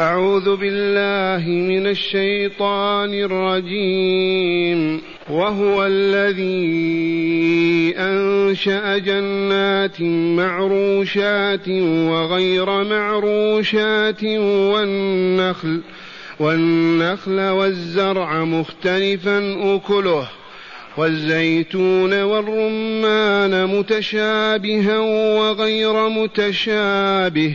أعوذ بالله من الشيطان الرجيم. وهو الذي أنشأ جنات معروشات وغير معروشات والنخل والنخل والزرع مختلفا أكله. والزيتون والرمان متشابها وغير متشابه.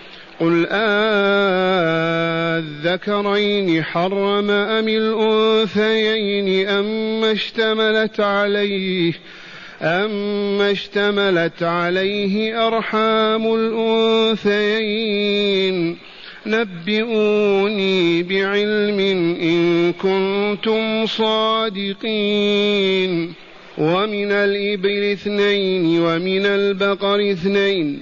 قل أذكرين حرم أم الأنثيين أما اشتملت عليه أما اشتملت عليه أرحام الأنثيين نبئوني بعلم إن كنتم صادقين ومن الإبل اثنين ومن البقر اثنين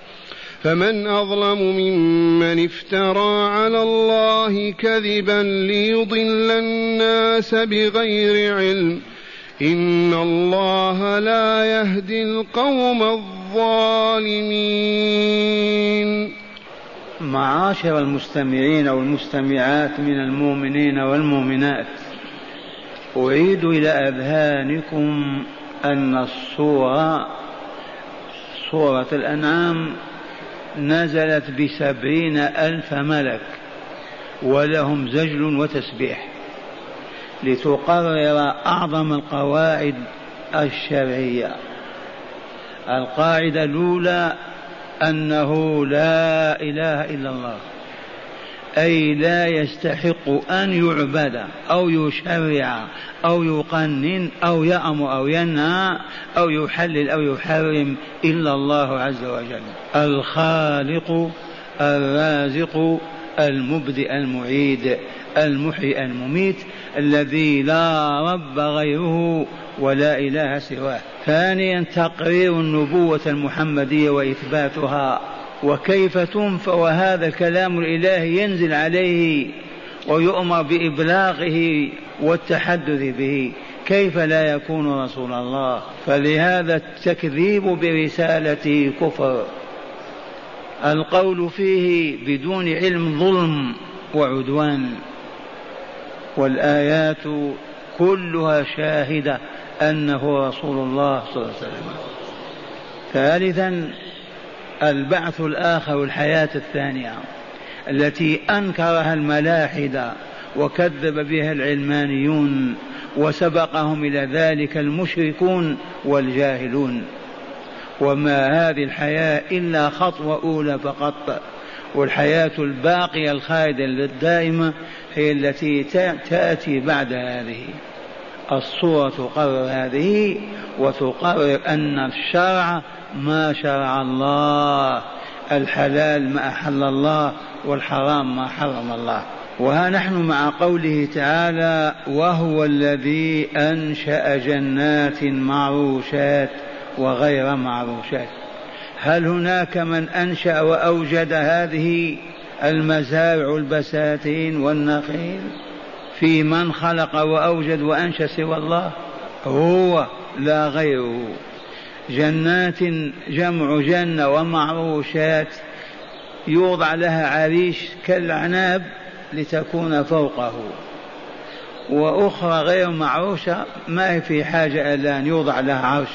فمن أظلم ممن افترى على الله كذبا ليضل الناس بغير علم. إن الله لا يهدي القوم الظالمين. معاشر المستمعين والمستمعات من المؤمنين والمؤمنات أعيد إلى أذهانكم أن الصورة سورة الأنعام نزلت بسبعين ألف ملك ولهم زجل وتسبيح لتقرر أعظم القواعد الشرعية. القاعدة الأولى أنه لا إله إلا الله. أي لا يستحق أن يعبد أو يشرع أو يقنن أو يأمر أو ينهى أو يحلل أو يحرم إلا الله عز وجل. الخالق الرازق المبدئ المعيد المحيي المميت الذي لا رب غيره ولا إله سواه. ثانيا تقرير النبوة المحمدية وإثباتها. وكيف تنفى وهذا الكلام الإلهي ينزل عليه ويؤمر بإبلاغه والتحدث به؟ كيف لا يكون رسول الله؟ فلهذا التكذيب برسالته كفر. القول فيه بدون علم ظلم وعدوان. والآيات كلها شاهدة أنه رسول الله صلى الله عليه وسلم. ثالثا البعث الآخر والحياة الثانية التي أنكرها الملاحدة وكذب بها العلمانيون وسبقهم إلى ذلك المشركون والجاهلون. وما هذه الحياة إلا خطوة أولى فقط والحياة الباقية الخالدة الدائمة هي التي تأتي بعد هذه. الصورة تقرر هذه وتقرر أن الشرع ما شرع الله. الحلال ما أحل الله والحرام ما حرم الله. وها نحن مع قوله تعالى وهو الذي أنشأ جنات معروشات وغير معروشات هل هناك من أنشأ وأوجد هذه المزارع البساتين والنخيل؟ في من خلق وأوجد وأنشأ سوى الله هو لا غيره. جنات جمع جنة ومعروشات يوضع لها عريش كالعناب لتكون فوقه. وأخرى غير معروشة ما في حاجة إلى أن يوضع لها عرش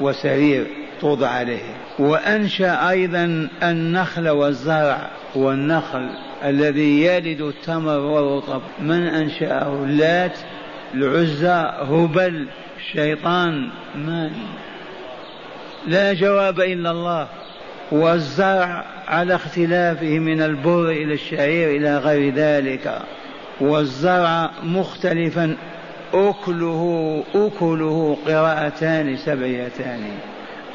وسرير توضع عليه. وأنشأ أيضا النخل والزرع والنخل الذي يلد التمر والرطب من أنشأه اللات العزى هبل الشيطان من؟ لا جواب إلا الله. والزرع على اختلافه من البر إلى الشعير إلى غير ذلك. والزرع مختلفا أكله أكله قراءتان سبعيتان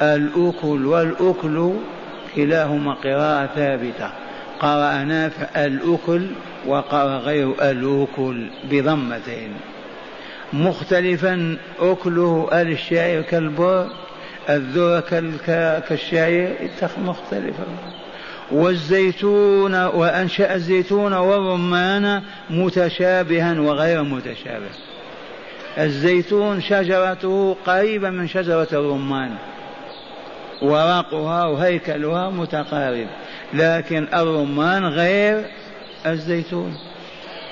الأكل والأكل كلاهما قراءة ثابتة. قرأ نافع الأكل وقرأ غير الأكل بضمتين. مختلفا أكله الشعير كالبر الذرة كالشعير مختلفا. والزيتون وأنشأ الزيتون والرمان متشابها وغير متشابه. الزيتون شجرته قريبة من شجرة الرمان ورقها وهيكلها متقارب. لكن الرمان غير الزيتون.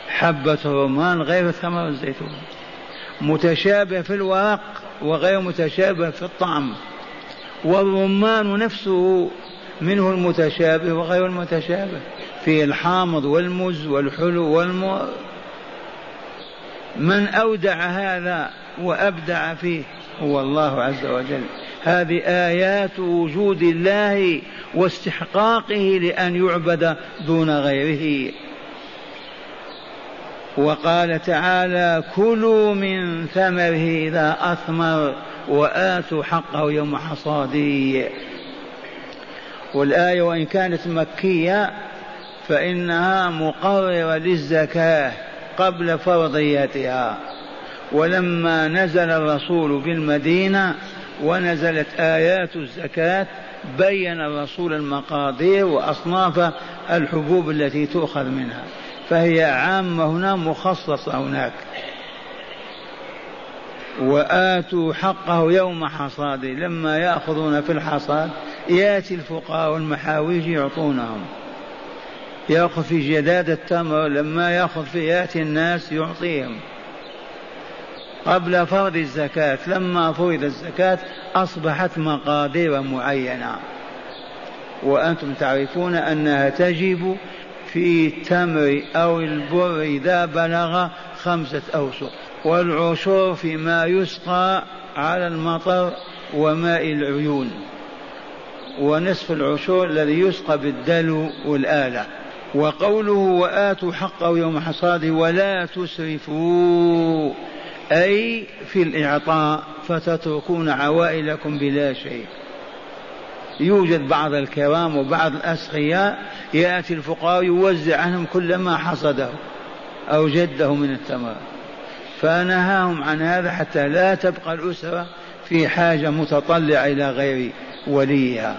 حبة الرمان غير ثمر الزيتون. متشابه في الورق وغير متشابه في الطعم. والرمان نفسه منه المتشابه وغير المتشابه. في الحامض والمز والحلو والمر من أودع هذا وأبدع فيه هو الله عز وجل. هذه آيات وجود الله واستحقاقه لأن يعبد دون غيره. وقال تعالى كلوا من ثمره إذا أثمر وآتوا حقه يوم حصاده. والآية وإن كانت مكية فإنها مقررة للزكاة قبل فرضيتها ولما نزل الرسول بالمدينة ونزلت آيات الزكاة بين الرسول المقادير وأصناف الحبوب التي تؤخذ منها. فهي عامة هنا مخصصة هناك. وآتوا حقه يوم حصاده. لما يأخذون في الحصاد يأتي الفقراء والمحاويج يعطونهم. يأخذ في جداد التمر لما يأخذ في يأتي الناس يعطيهم. قبل فرض الزكاة لما فرض الزكاة أصبحت مقادير معينة. وأنتم تعرفون أنها تجب في التمر أو البر إذا بلغ خمسة أوسق. والعشور فيما يسقى على المطر وماء العيون. ونصف العشور الذي يسقى بالدلو والآلة. وقوله وآتوا حقه يوم حصاده ولا تسرفوا. أي في الإعطاء فتتركون عوائلكم بلا شيء. يوجد بعض الكرام وبعض الأسخياء يأتي الفقراء يوزع عنهم كل ما حصده أو جده من التمر. فنهاهم عن هذا حتى لا تبقى الأسرة في حاجة متطلعة إلى غير وليها.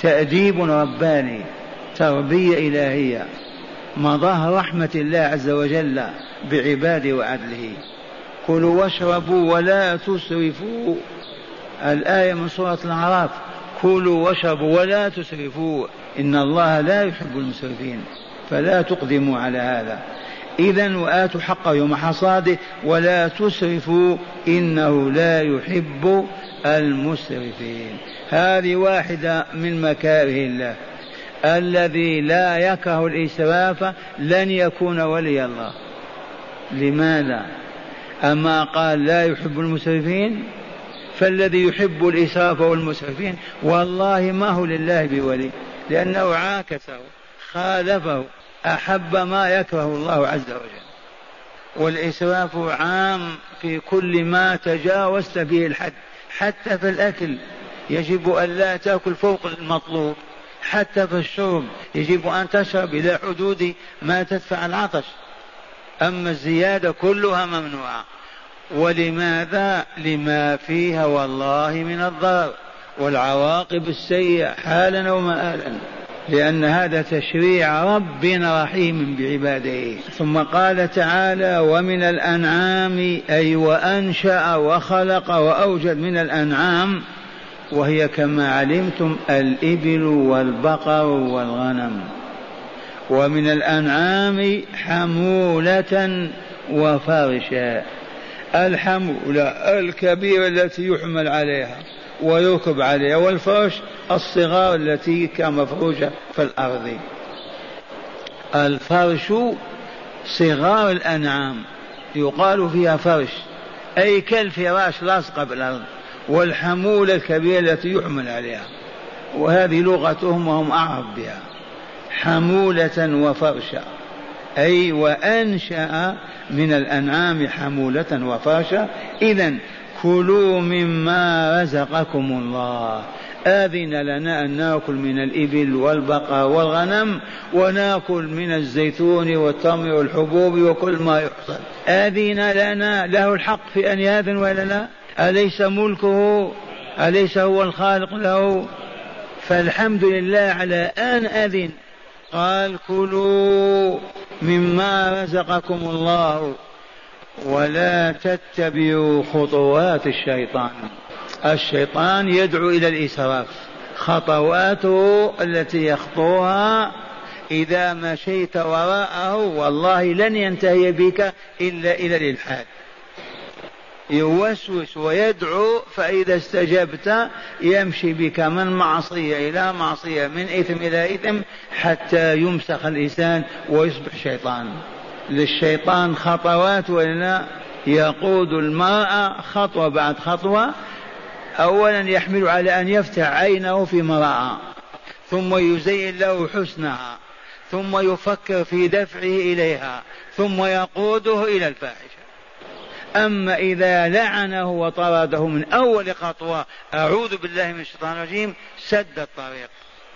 تأديب رباني تربية إلهية مظاهر رحمة الله عز وجل بعباده وعدله. كلوا واشربوا ولا تسرفوا. الآية من سورة الأعراف كلوا واشربوا ولا تسرفوا. إن الله لا يحب المسرفين فلا تقدموا على هذا. إذا وآتوا حقه يوم حصاده ولا تسرفوا إنه لا يحب المسرفين. هذه واحدة من مكاره الله. الذي لا يكره الإسراف لن يكون ولي الله. لماذا؟ أما قال لا يحب المسرفين فالذي يحب الإسراف والمسرفين والله ما هو لله بولي لأنه عاكسه خالفه أحب ما يكره الله عز وجل. والإسراف عام في كل ما تجاوزت به الحد حتى في الأكل. يجب أن لا تأكل فوق المطلوب حتى في الشرب. يجب أن تشرب إلى حدود ما تدفع العطش. أما الزيادة كلها ممنوعة. ولماذا؟ لما فيها والله من الضرر والعواقب السيئة حالا ومآلا لأن هذا تشريع رب رحيم بعباده. ثم قال تعالى ومن الأنعام أي وأنشأ وخلق وأوجد من الأنعام وهي كما علمتم الإبل والبقر والغنم. ومن الأنعام حمولة وفرشا الحمولة الكبيرة التي يحمل عليها ويركب عليها والفرش الصغار التي كمفروشة في الأرض. الفرش صغار الأنعام يقال فيها فرش أي كالفراش لاصقة بالأرض والحمولة الكبيرة التي يحمل عليها. وهذه لغتهم وهم أعرف بها. حمولة وفرشا. أي وأنشأ من الأنعام حمولة وفرشا. إذا كلوا مما رزقكم الله. آذن لنا أن نأكل من الإبل والبقر والغنم ونأكل من الزيتون والتمر والحبوب وكل ما يحصل. آذن لنا له الحق في أن يأذن ولا لا؟ أليس ملكه؟ أليس هو الخالق له؟ فالحمد لله على أن أذن. قال كلوا مما رزقكم الله ولا تتبعوا خطوات الشيطان. الشيطان يدعو إلى الإسراف. خطواته التي يخطوها إذا مشيت وراءه والله لن ينتهي بك إلا إلى الإلحاد. يوسوس ويدعو فإذا استجبت يمشي بك من معصية إلى معصية من إثم إلى إثم حتى يمسخ الإنسان ويصبح شيطان. للشيطان خطوات ولا يقود المرأة خطوة بعد خطوة. أولا يحمل على أن يفتح عينه في امرأة ثم يزين له حسنها ثم يفكر في دفعه إليها ثم يقوده إلى الفاحشة أما إذا لعنه وطرده من أول خطوة أعوذ بالله من الشيطان الرجيم سد الطريق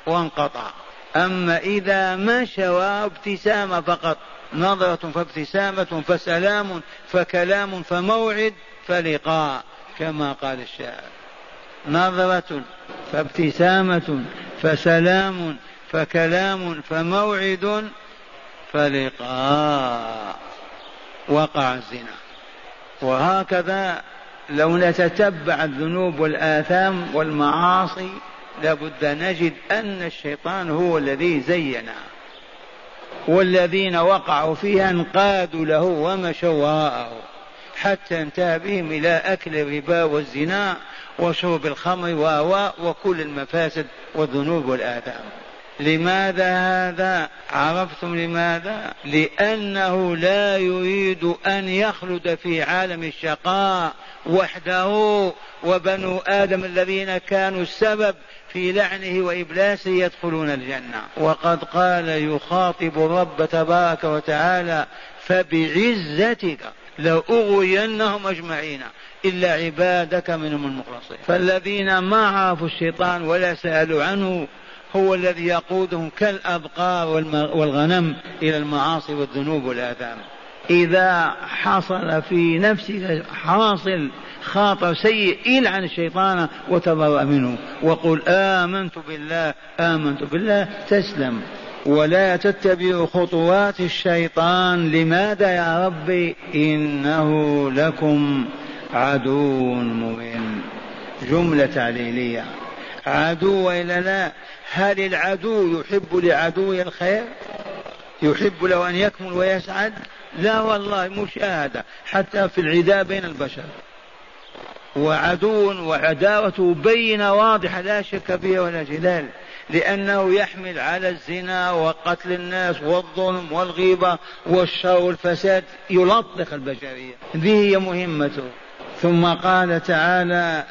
وانقطع. أما إذا مشى وابتسامة فقط نظرة فابتسامة فسلام فكلام فموعد فلقاء كما قال الشاعر. نظرة فابتسامة فسلام فكلام فموعد فلقاء. وقع الزنا. وهكذا لو نتتبع الذنوب والآثام والمعاصي لابد نجد أن الشيطان هو الذي زينها والذين وقعوا فيها انقادوا له ومشوا وراءه. حتى انتهى بهم إلى أكل الربا والزنا وشرب الخمر وكل المفاسد والذنوب والآثام. لماذا هذا؟ عرفتم لماذا؟ لأنه لا يريد أن يخلد في عالم الشقاء وحده وبنو آدم الذين كانوا السبب في لعنه وابلاسه يدخلون الجنة. وقد قال يخاطب الرب تبارك وتعالى فبعزتك لأغوينهم أجمعين إلا عبادك منهم المخلصين. فالذين ما عرفوا الشيطان ولا سألوا عنه هو الذي يقودهم كالأبقار والغنم إلى المعاصي والذنوب والآثام. إذا حصل في نفسك حاصل خاطر سيء إلعن الشيطان وتبرأ منه. وقل آمنت بالله آمنت بالله تسلم. ولا تتبعوا خطوات الشيطان. لماذا يا ربي؟ إنه لكم عدو مبين. جملة تعليلية. عدو إلا لا؟ هل العدو يحب لعدوه الخير؟ يحب له أن يكمل ويسعد؟ لا والله مشاهدة حتى في العداء بين البشر. وعدو وعداوته بينة واضحة لا شك فيها ولا جدال لأنه يحمل على الزنا وقتل الناس والظلم والغيبة والشر والفساد يلطخ البشرية. هذه هي مهمته. ثم قال تعالى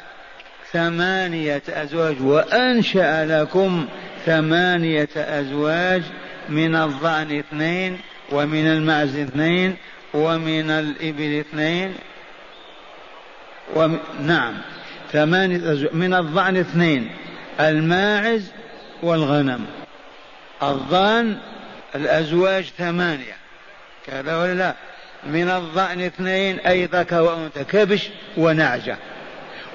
ثمانية أزواج وأنشأ لكم ثمانية أزواج من الظأن اثنين ومن المعز اثنين ومن الإبل اثنين وم... نعم ثمانية أزواج من الظأن اثنين الماعز والغنم. الظأن الأزواج ثمانية. كذا ولا لا؟ من الظأن اثنين أي ذكر وأنثى كبش ونعجة.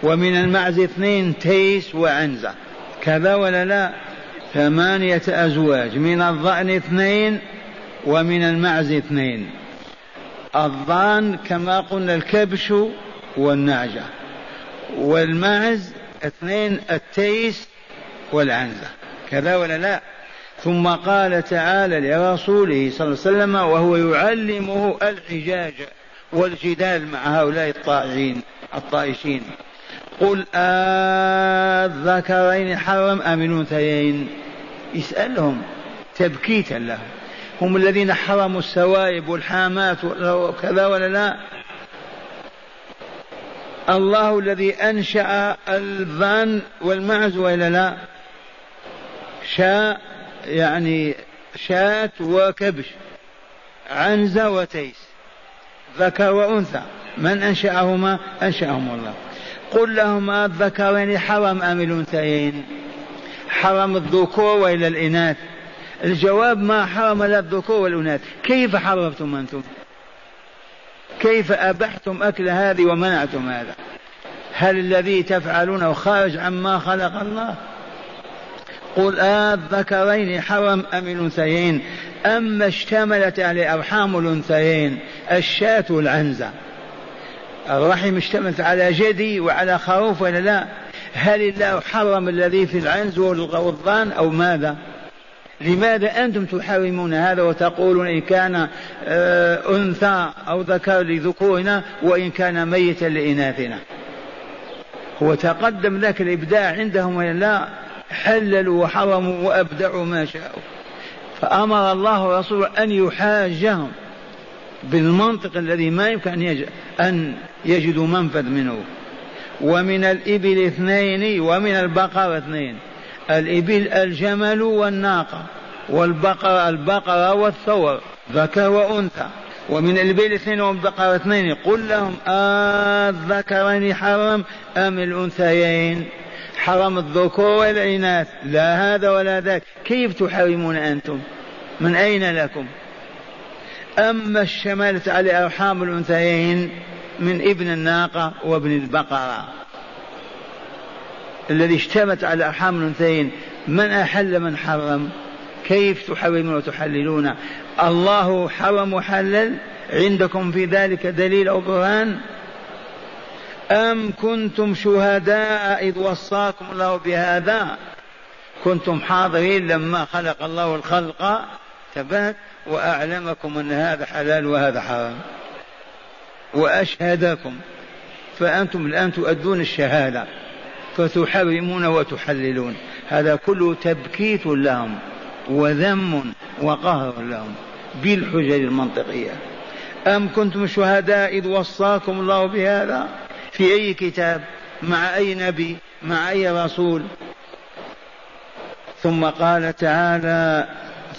ومن المعز اثنين تيس وعنزة. كذا ولا لا؟ ثمانية أزواج. من الضأن اثنين ومن المعز اثنين. الضأن كما قلنا الكبش والنعجة. والمعز اثنين التيس والعنزة. كذا ولا لا؟ ثم قال تعالى لرسوله صلى الله عليه وسلم وهو يعلمه الحجاج والجدال مع هؤلاء الطائعين الطائشين. قل الذكرين حرم أم الأنثيين؟ يسألهم تبكيتا لهم. هم الذين حرموا السوائب والحامات وكذا ولا لا؟ الله الذي أنشأ الظن والمعز وإلا لا؟ شاء يعني شاة وكبش عنزة وتيس ذكر وأنثى. من أنشأهما؟ أنشأهم الله. قل لهما الذكرين حرم أم الأنثيين؟ حرم الذكور وإلى الإناث. الجواب ما حرم لا الذكور والإناث. كيف حرمتم أنتم؟ كيف أبحتم أكل هذه ومنعتم هذا؟ هل الذي تفعلونه خارج عما خلق الله؟ قل الذكرين حرم أم الأنثيين؟ أما اشتملت عليه أرحام الأنثيين الشاة والعنزة. الرحم اشتملت على جدي وعلى خروف ولا لا. هل الله حرم الذي في العنز والضان أو ماذا؟ لماذا أنتم تحرمون هذا وتقولون إن كان آه، أنثى أو ذكر لذكورنا وإن كان ميتا لإناثنا؟ هو تقدم ذاك الإبداع عندهم ولا لا؟ حللوا وحرموا وأبدعوا ما شاءوا. فأمر الله رسوله أن يحاجهم. بالمنطق الذي ما يمكن أن يجدوا منفذ منه. ومن الإبل اثنين ومن البقر اثنين. الإبل الجمل والناقة والبقرة البقرة والثور ذكر وأنثى. ومن الإبل اثنين ومن البقرة اثنين قل لهم الذكرين حرم أم الأنثيين؟ حرم الذكور والإناث لا هذا ولا ذاك. كيف تحرمون أنتم؟ من أين لكم؟ أما اشتملت على أرحام الأنثيين من ابن الناقة وابن البقرة. الذي اشتمت على أرحام الأنثيين. من أحل من حرم؟ كيف تحرمون وتحللون؟ الله حرم وحلل؟ عندكم في ذلك دليل أو برهان أم كنتم شهداء إذ وصاكم الله بهذا؟ كنتم حاضرين لما خلق الله الخلق؟ تبات وأعلمكم أن هذا حلال وهذا حرام. وأشهدكم. فأنتم الآن تؤدون الشهادة. فتحرمون وتحللون. هذا كله تبكيت لهم وذم وقهر لهم بالحجج المنطقية. أم كنتم شهداء إذ وصاكم الله بهذا؟ في أي كتاب؟ مع أي نبي؟ مع أي رسول؟ ثم قال تعالى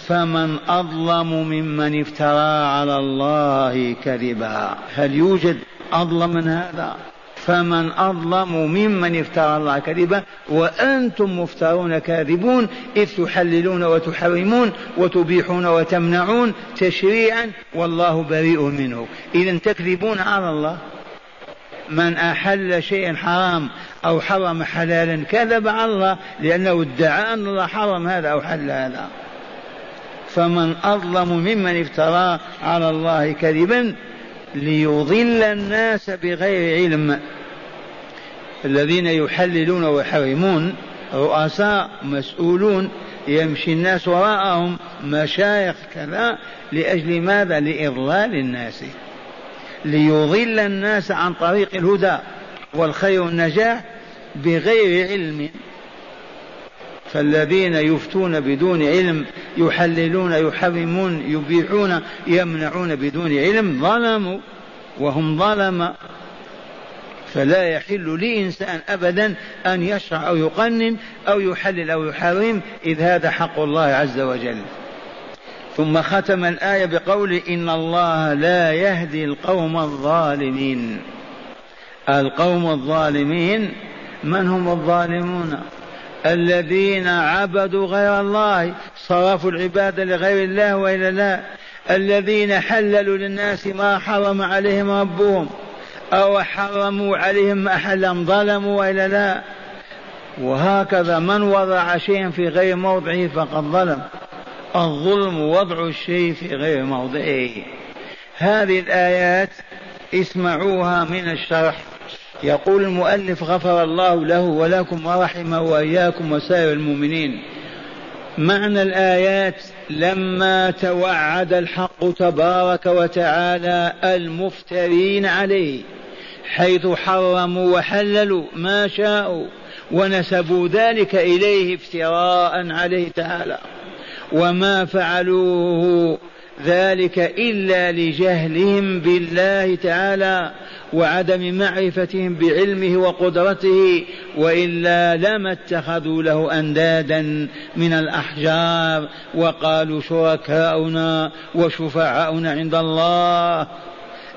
فمن أظلم ممن افترى على الله كذبا. هل يوجد أظلم من هذا؟ فمن أظلم ممن افترى الله كذبا وأنتم مفترون كاذبون إذ تحللون وتحرمون وتبيحون وتمنعون تشريعا والله بريء منه. إذا تكذبون على الله؟ من أحل شيئا حرام أو حرم حلالا كذب على الله لأنه ادعى أن الله حرم هذا أو حل هذا. فمن أظلم ممن افترى على الله كذبا ليضل الناس بغير علم. الذين يحللون ويحرمون رؤساء مسؤولون يمشي الناس وراءهم مشايخ كذا لأجل ماذا؟ لإضلال الناس. ليضل الناس عن طريق الهدى والخير والنجاح بغير علم. فالذين يفتون بدون علم يحللون يحرمون يبيحون يمنعون بدون علم ظلموا وهم ظلم. فلا يحل لإنسان أبدا أن يشرع أو يقنن أو يحلل أو يحرم إذ هذا حق الله عز وجل. ثم ختم الآية بقول إن الله لا يهدي القوم الظالمين. القوم الظالمين من هم الظالمون؟ الذين عبدوا غير الله صرفوا العبادة لغير الله وإلا لا. الذين حللوا للناس ما حرم عليهم ربهم أو حرموا عليهم ما حلم ظلموا وإلا لا. وهكذا من وضع شيئا في غير موضعه فقد ظلم. الظلم وضع الشيء في غير موضعه. هذه الآيات اسمعوها من الشرح. يقول المؤلف غفر الله له ولكم ورحمه وإياكم وسائر المؤمنين. معنى الآيات لما توعد الحق تبارك وتعالى المفترين عليه حيث حرموا وحللوا ما شاءوا ونسبوا ذلك إليه افتراء عليه تعالى. وما فعلوه ذلك إلا لجهلهم بالله تعالى وعدم معرفتهم بعلمه وقدرته وإلا لما اتخذوا له أندادا من الأحجار وقالوا شركاؤنا وشفعاؤنا عند الله.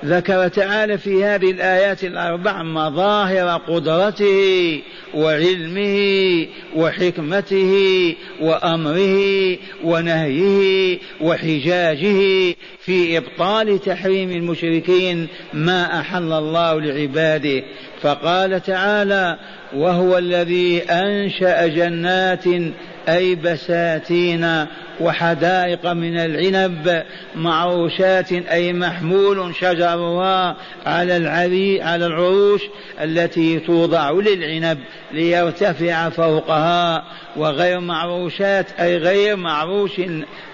ذكر تعالى في هذه الآيات الأربع مظاهر قدرته وعلمه وحكمته وأمره ونهيه وحجاجه في إبطال تحريم المشركين ما أحل الله لعباده. فقال تعالى وهو الذي أنشأ جنات أي بساتين وحدائق من العنب معروشات أي محمول شجرها على العري على العروش التي توضع للعنب ليرتفع فوقها. وغير معروشات أي غير معروش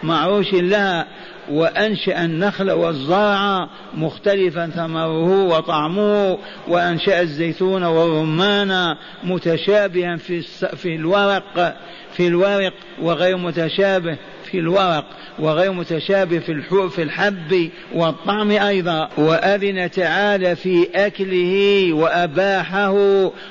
معروش لها. وأنشأ النخل والزرع مختلفا ثمره وطعمه. وأنشأ الزيتون والرمان متشابها في في الورق. في الورق وغير متشابه في الورق وغير متشابه في في الحب والطعم أيضا. وأذن تعالى في أكله وأباحه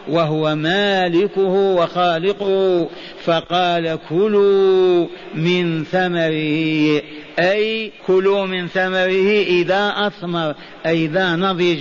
وهو مالكه وخالقه. فقال كلوا من ثمره أي كلوا من ثمره إذا أثمر أي إذا نضج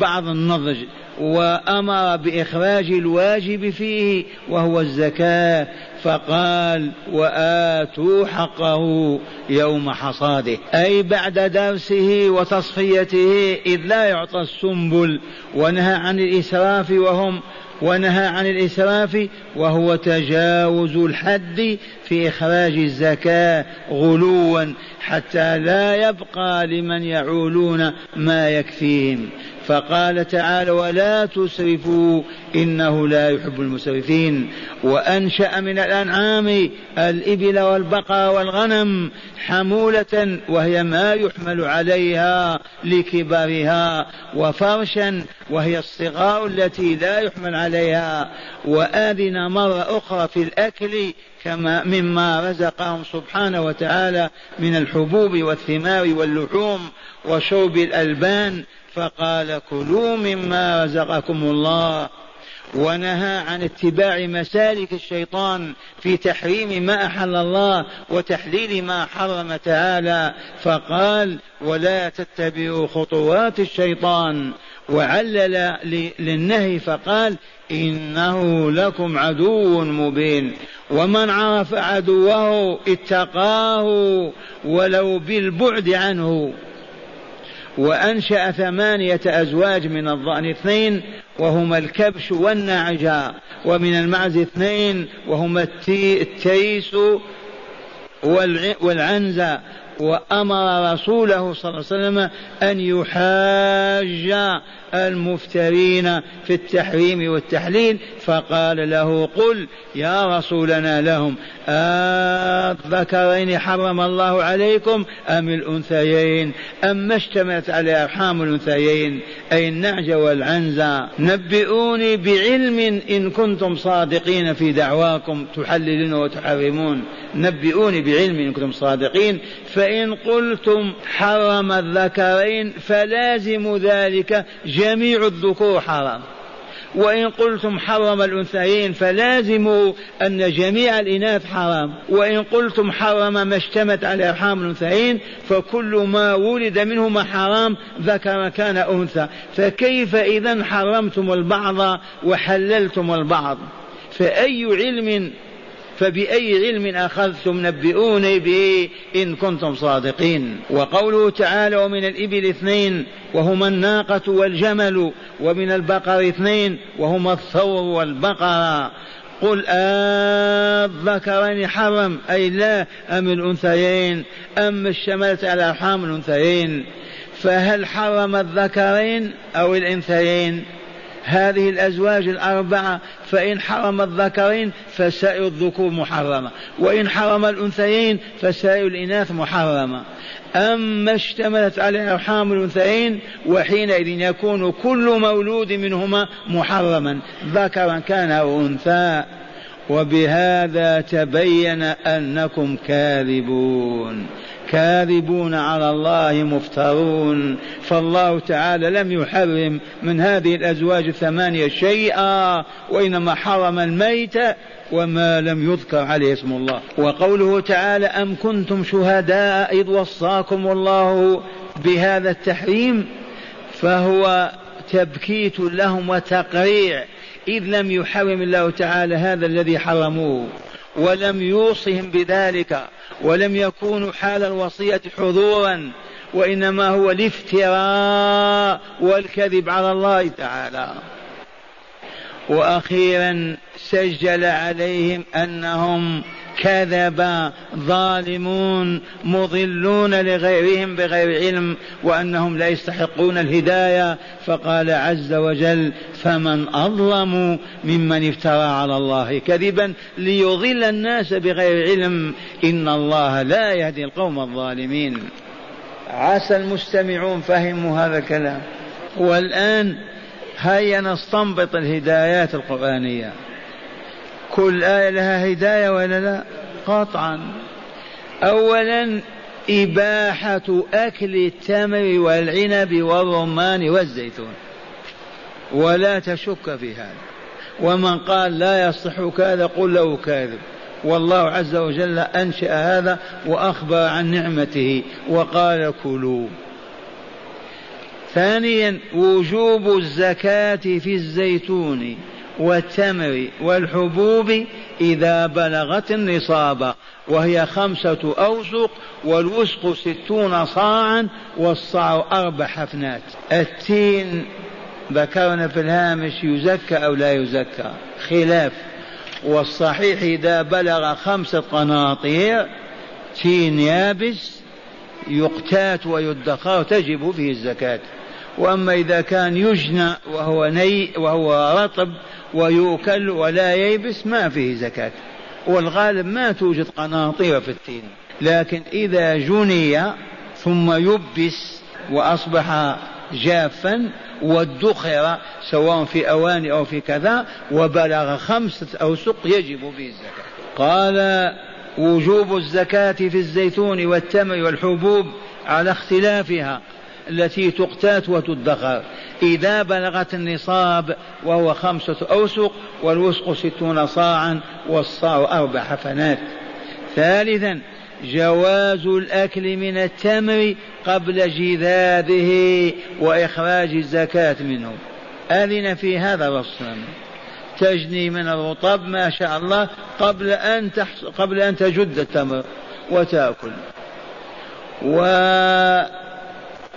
بعض النضج. وأمر بإخراج الواجب فيه وهو الزكاة. فقال وآتوا حقه يوم حصاده. أي بعد درسه وتصفيته إذ لا يعطى السنبل ونهى عن الإسراف وهم ونهى عن الإسراف وهو تجاوز الحد في إخراج الزكاة غلوا حتى لا يبقى لمن يعولون ما يكفيهم. فقال تعالى ولا تسرفوا إنه لا يحب المسرفين. وأنشأ من الأنعام الإبل والبقر والغنم حمولة وهي ما يحمل عليها لكبرها وفرشا وهي الصغار التي لا يحمل عليها. وآذن مرة أخرى في الأكل كما مما رزقهم سبحانه وتعالى من الحبوب والثمار واللحوم وشرب الألبان. فقال كلوا مما رزقكم الله. ونهى عن اتباع مسالك الشيطان في تحريم ما أحل الله وتحليل ما حرم تعالى. فقال ولا تتبعوا خطوات الشيطان. وعلل للنهي فقال إنه لكم عدو مبين ومن عرف عدوه اتقاه ولو بالبعد عنه وأنشأ ثمانية أزواج من الضأن اثنين وهما الكبش والنعجة ومن المعز اثنين وهما التيس والعنزة وأمر رسوله صلى الله عليه وسلم أن يحاج المفترين في التحريم والتحليل فقال له قل يا رسولنا لهم الذكرين حرم الله عليكم أم الأنثيين؟ أم اشتملت على أرحام الأنثيين؟ أي النعج والعنزة. نبئوني بعلم إن كنتم صادقين في دعواكم تحللون وتحرمون. نبئوني بعلم إن كنتم صادقين فإن قلتم حرم الذكرين فلازم ذلك جميع الذكور حرام. وإن قلتم حرم الأنثيين فلازم أن جميع الإناث حرام. وإن قلتم حرم ما اشتمت على أرحام الأنثيين فكل ما ولد منهما حرام ذكر كان أنثى. فكيف إذا حرمتم البعض وحللتم البعض؟ فأي علم فبأي علم أخذتم نبئوني به إن كنتم صادقين. وقوله تعالى ومن الإبل اثنين وهما الناقة والجمل ومن البقر اثنين وهما الثور والبقرة. قل الذكرين حرم أي لا أم الأنثيين؟ أم اشتملت على أرحام الأنثيين؟ فهل حرم الذكرين أو الأنثيين؟ هذه الأزواج الأربعة فإن حرم الذكرين فسائر الذكور محرمة وإن حرم الأنثيين فسائر الإناث محرمة. أما اشتملت عليه أرحام الأنثيين وحينئذ يكون كل مولود منهما محرما ذكرا كان أو أنثى. وبهذا تبين أنكم كاذبون. كاذبون على الله مفترون. فالله تعالى لم يحرم من هذه الأزواج الثمانية شيئا وإنما حرم الميت وما لم يذكر عليه اسم الله. وقوله تعالى أم كنتم شهداء إذ وصاكم الله بهذا التحريم؟ فهو تبكيت لهم وتقريع إذ لم يحرم الله تعالى هذا الذي حرموه. ولم يوصهم بذلك ولم يكونوا حال الوصية حضورا وإنما هو الافتراء والكذب على الله تعالى. وأخيرا سجل عليهم أنهم كذب ظالمون مضلون لغيرهم بغير علم وأنهم لا يستحقون الهداية. فقال عز وجل فمن أظلم ممن افترى على الله كذبا ليضل الناس بغير علم. إن الله لا يهدي القوم الظالمين. عسى المستمعون فهموا هذا الكلام. والآن هيا نستنبط الهدايات القرآنية. كل آية لها هداية ولا لا؟ قطعا. أولا إباحة أكل التمر والعنب والرمان والزيتون. ولا تشك في هذا. ومن قال لا يصح كذا قل له كاذب والله عز وجل أنشأ هذا وأخبر عن نعمته وقال كلوا. ثانيا وجوب الزكاة في الزيتون. والتمر والحبوب إذا بلغت النصاب وهي خمسة أوسق والوسق ستون صاعا والصاع أربع حفنات التين ذكرنا في الهامش يزكى أو لا يزكى؟ خلاف. والصحيح إذا بلغ خمسة قناطير تين يابس يقتات ويدخر تجب فيه الزكاة. وأما إذا كان يجنى وهو ني وهو رطب ويؤكل ولا ييبس ما فيه زكاة. والغالب ما توجد قناطير في التين لكن إذا جني ثم يبس وأصبح جافا وادخر سواء في أواني أو في كذا وبلغ خمسة أوسق يجب فيه الزكاة. قال وجوب الزكاة في الزيتون والتمر والحبوب على اختلافها. التي تقتات وتدخر. إذا بلغت النصاب وهو خمسة أوسق والوسق ستون صاعا والصاع أربع حفنات. ثالثا جواز الأكل من التمر قبل جذاذه وإخراج الزكاة منه. أذن في هذا الرسول تجني من الرطب ما شاء الله قبل أن تحص... قبل أن تجد التمر وتأكل.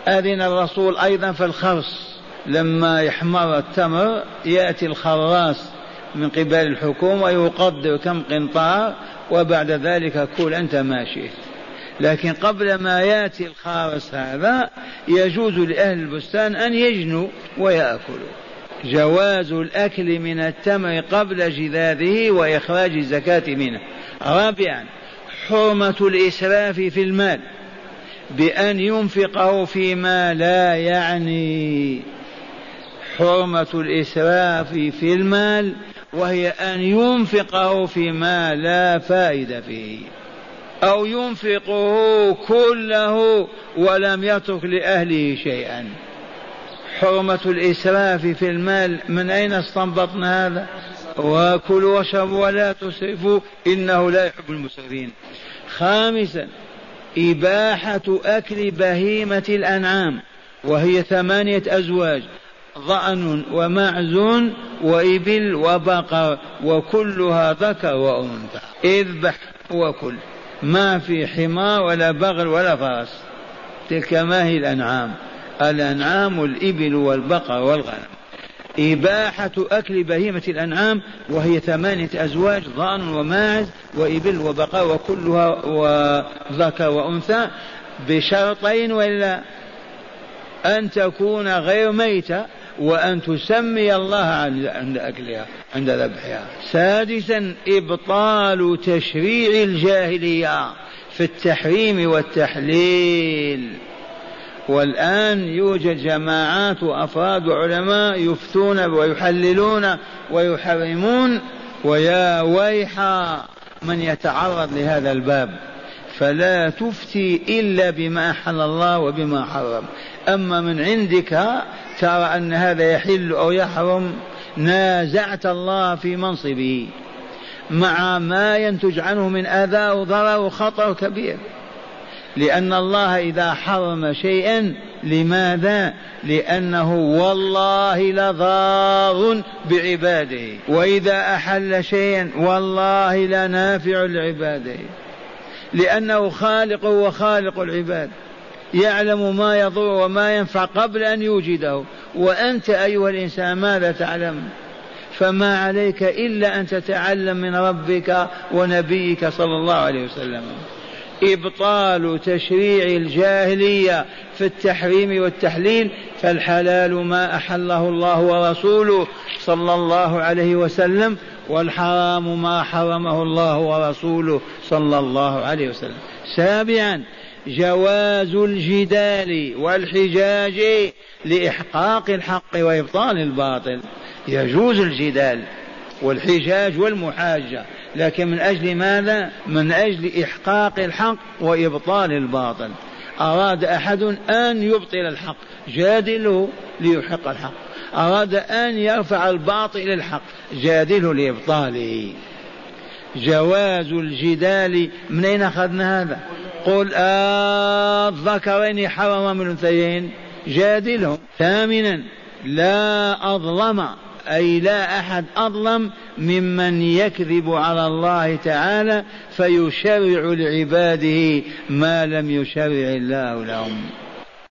وأذن الرسول أيضا في الخرص لما يحمر التمر يأتي الخراس من قبل الحكومة ويقدر كم قنطار وبعد ذلك كل أنت ما شئت. لكن قبل ما يأتي الخارس هذا يجوز لأهل البستان أن يجنوا ويأكلوا. جواز الأكل من التمر قبل جذاذه وإخراج الزكاة منه. رابعا حرمة الإسراف في المال. بأن ينفقه فيما لا يعني. حرمة الإسراف في المال وهي أن ينفقه فيما لا فائدة فيه. أو ينفقه كله ولم يترك لأهله شيئا. حرمة الإسراف في المال من أين استنبطنا هذا؟ وكلوا واشربوا ولا تسرفوا إنه لا يحب المسرفين. خامسا إباحة أكل بهيمة الأنعام وهي ثمانية أزواج ضأن ومعز وإبل وبقر وكلها ذكر وأنثى. اذبح وكل ما في حمار ولا بغل ولا فرس. تلك ما هي الأنعام؟ الأنعام الإبل والبقر والغنم. إباحة أكل بهيمة الأنعام وهي ثمانية أزواج ضأن وماعز وإبل وبقر وكلها وذكر وأنثى بشرطين ولا أن تكون غير ميتة وأن تسمي الله عند أكلها عند ذبحها. سادسا إبطال تشريع الجاهلية في التحريم والتحليل. والآن يوجد جماعات وأفراد وعلماء يفتون ويحللون ويحرمون. ويا ويح من يتعرض لهذا الباب فلا تفتي إلا بما أحل الله وبما حرم. أما من عندك ترى أن هذا يحل أو يحرم نازعت الله في منصبه مع ما ينتج عنه من أذى وضرر وخطر كبير. لأن الله إذا حرم شيئا لماذا؟ لأنه والله لضار بعباده. وإذا أحل شيئا والله لنافع لعباده. لأنه خالق وخالق العباد. يعلم ما يضر وما ينفع قبل أن يوجده. وأنت أيها الإنسان ماذا تعلم؟ فما عليك إلا أن تتعلم من ربك ونبيك صلى الله عليه وسلم. إبطال تشريع الجاهلية في التحريم والتحليل فالحلال ما أحله الله ورسوله صلى الله عليه وسلم والحرام ما حرمه الله ورسوله صلى الله عليه وسلم. سابعا جواز الجدال والحجاج لإحقاق الحق وإبطال الباطل. يجوز الجدال والحجاج والمحاجة. لكن من أجل ماذا؟ من أجل إحقاق الحق وإبطال الباطل. أراد أحد أن يبطل الحق جادله ليحق الحق. أراد أن يرفع الباطل الحق جادله لإبطاله. جواز الجدال من أين أخذنا هذا؟ قل الذكرين حرم من الأنثيين. جادلهم ثامنا لا أظلم. أي لا أحد أظلم ممن يكذب على الله تعالى فيشرع لعباده ما لم يشرع الله لهم.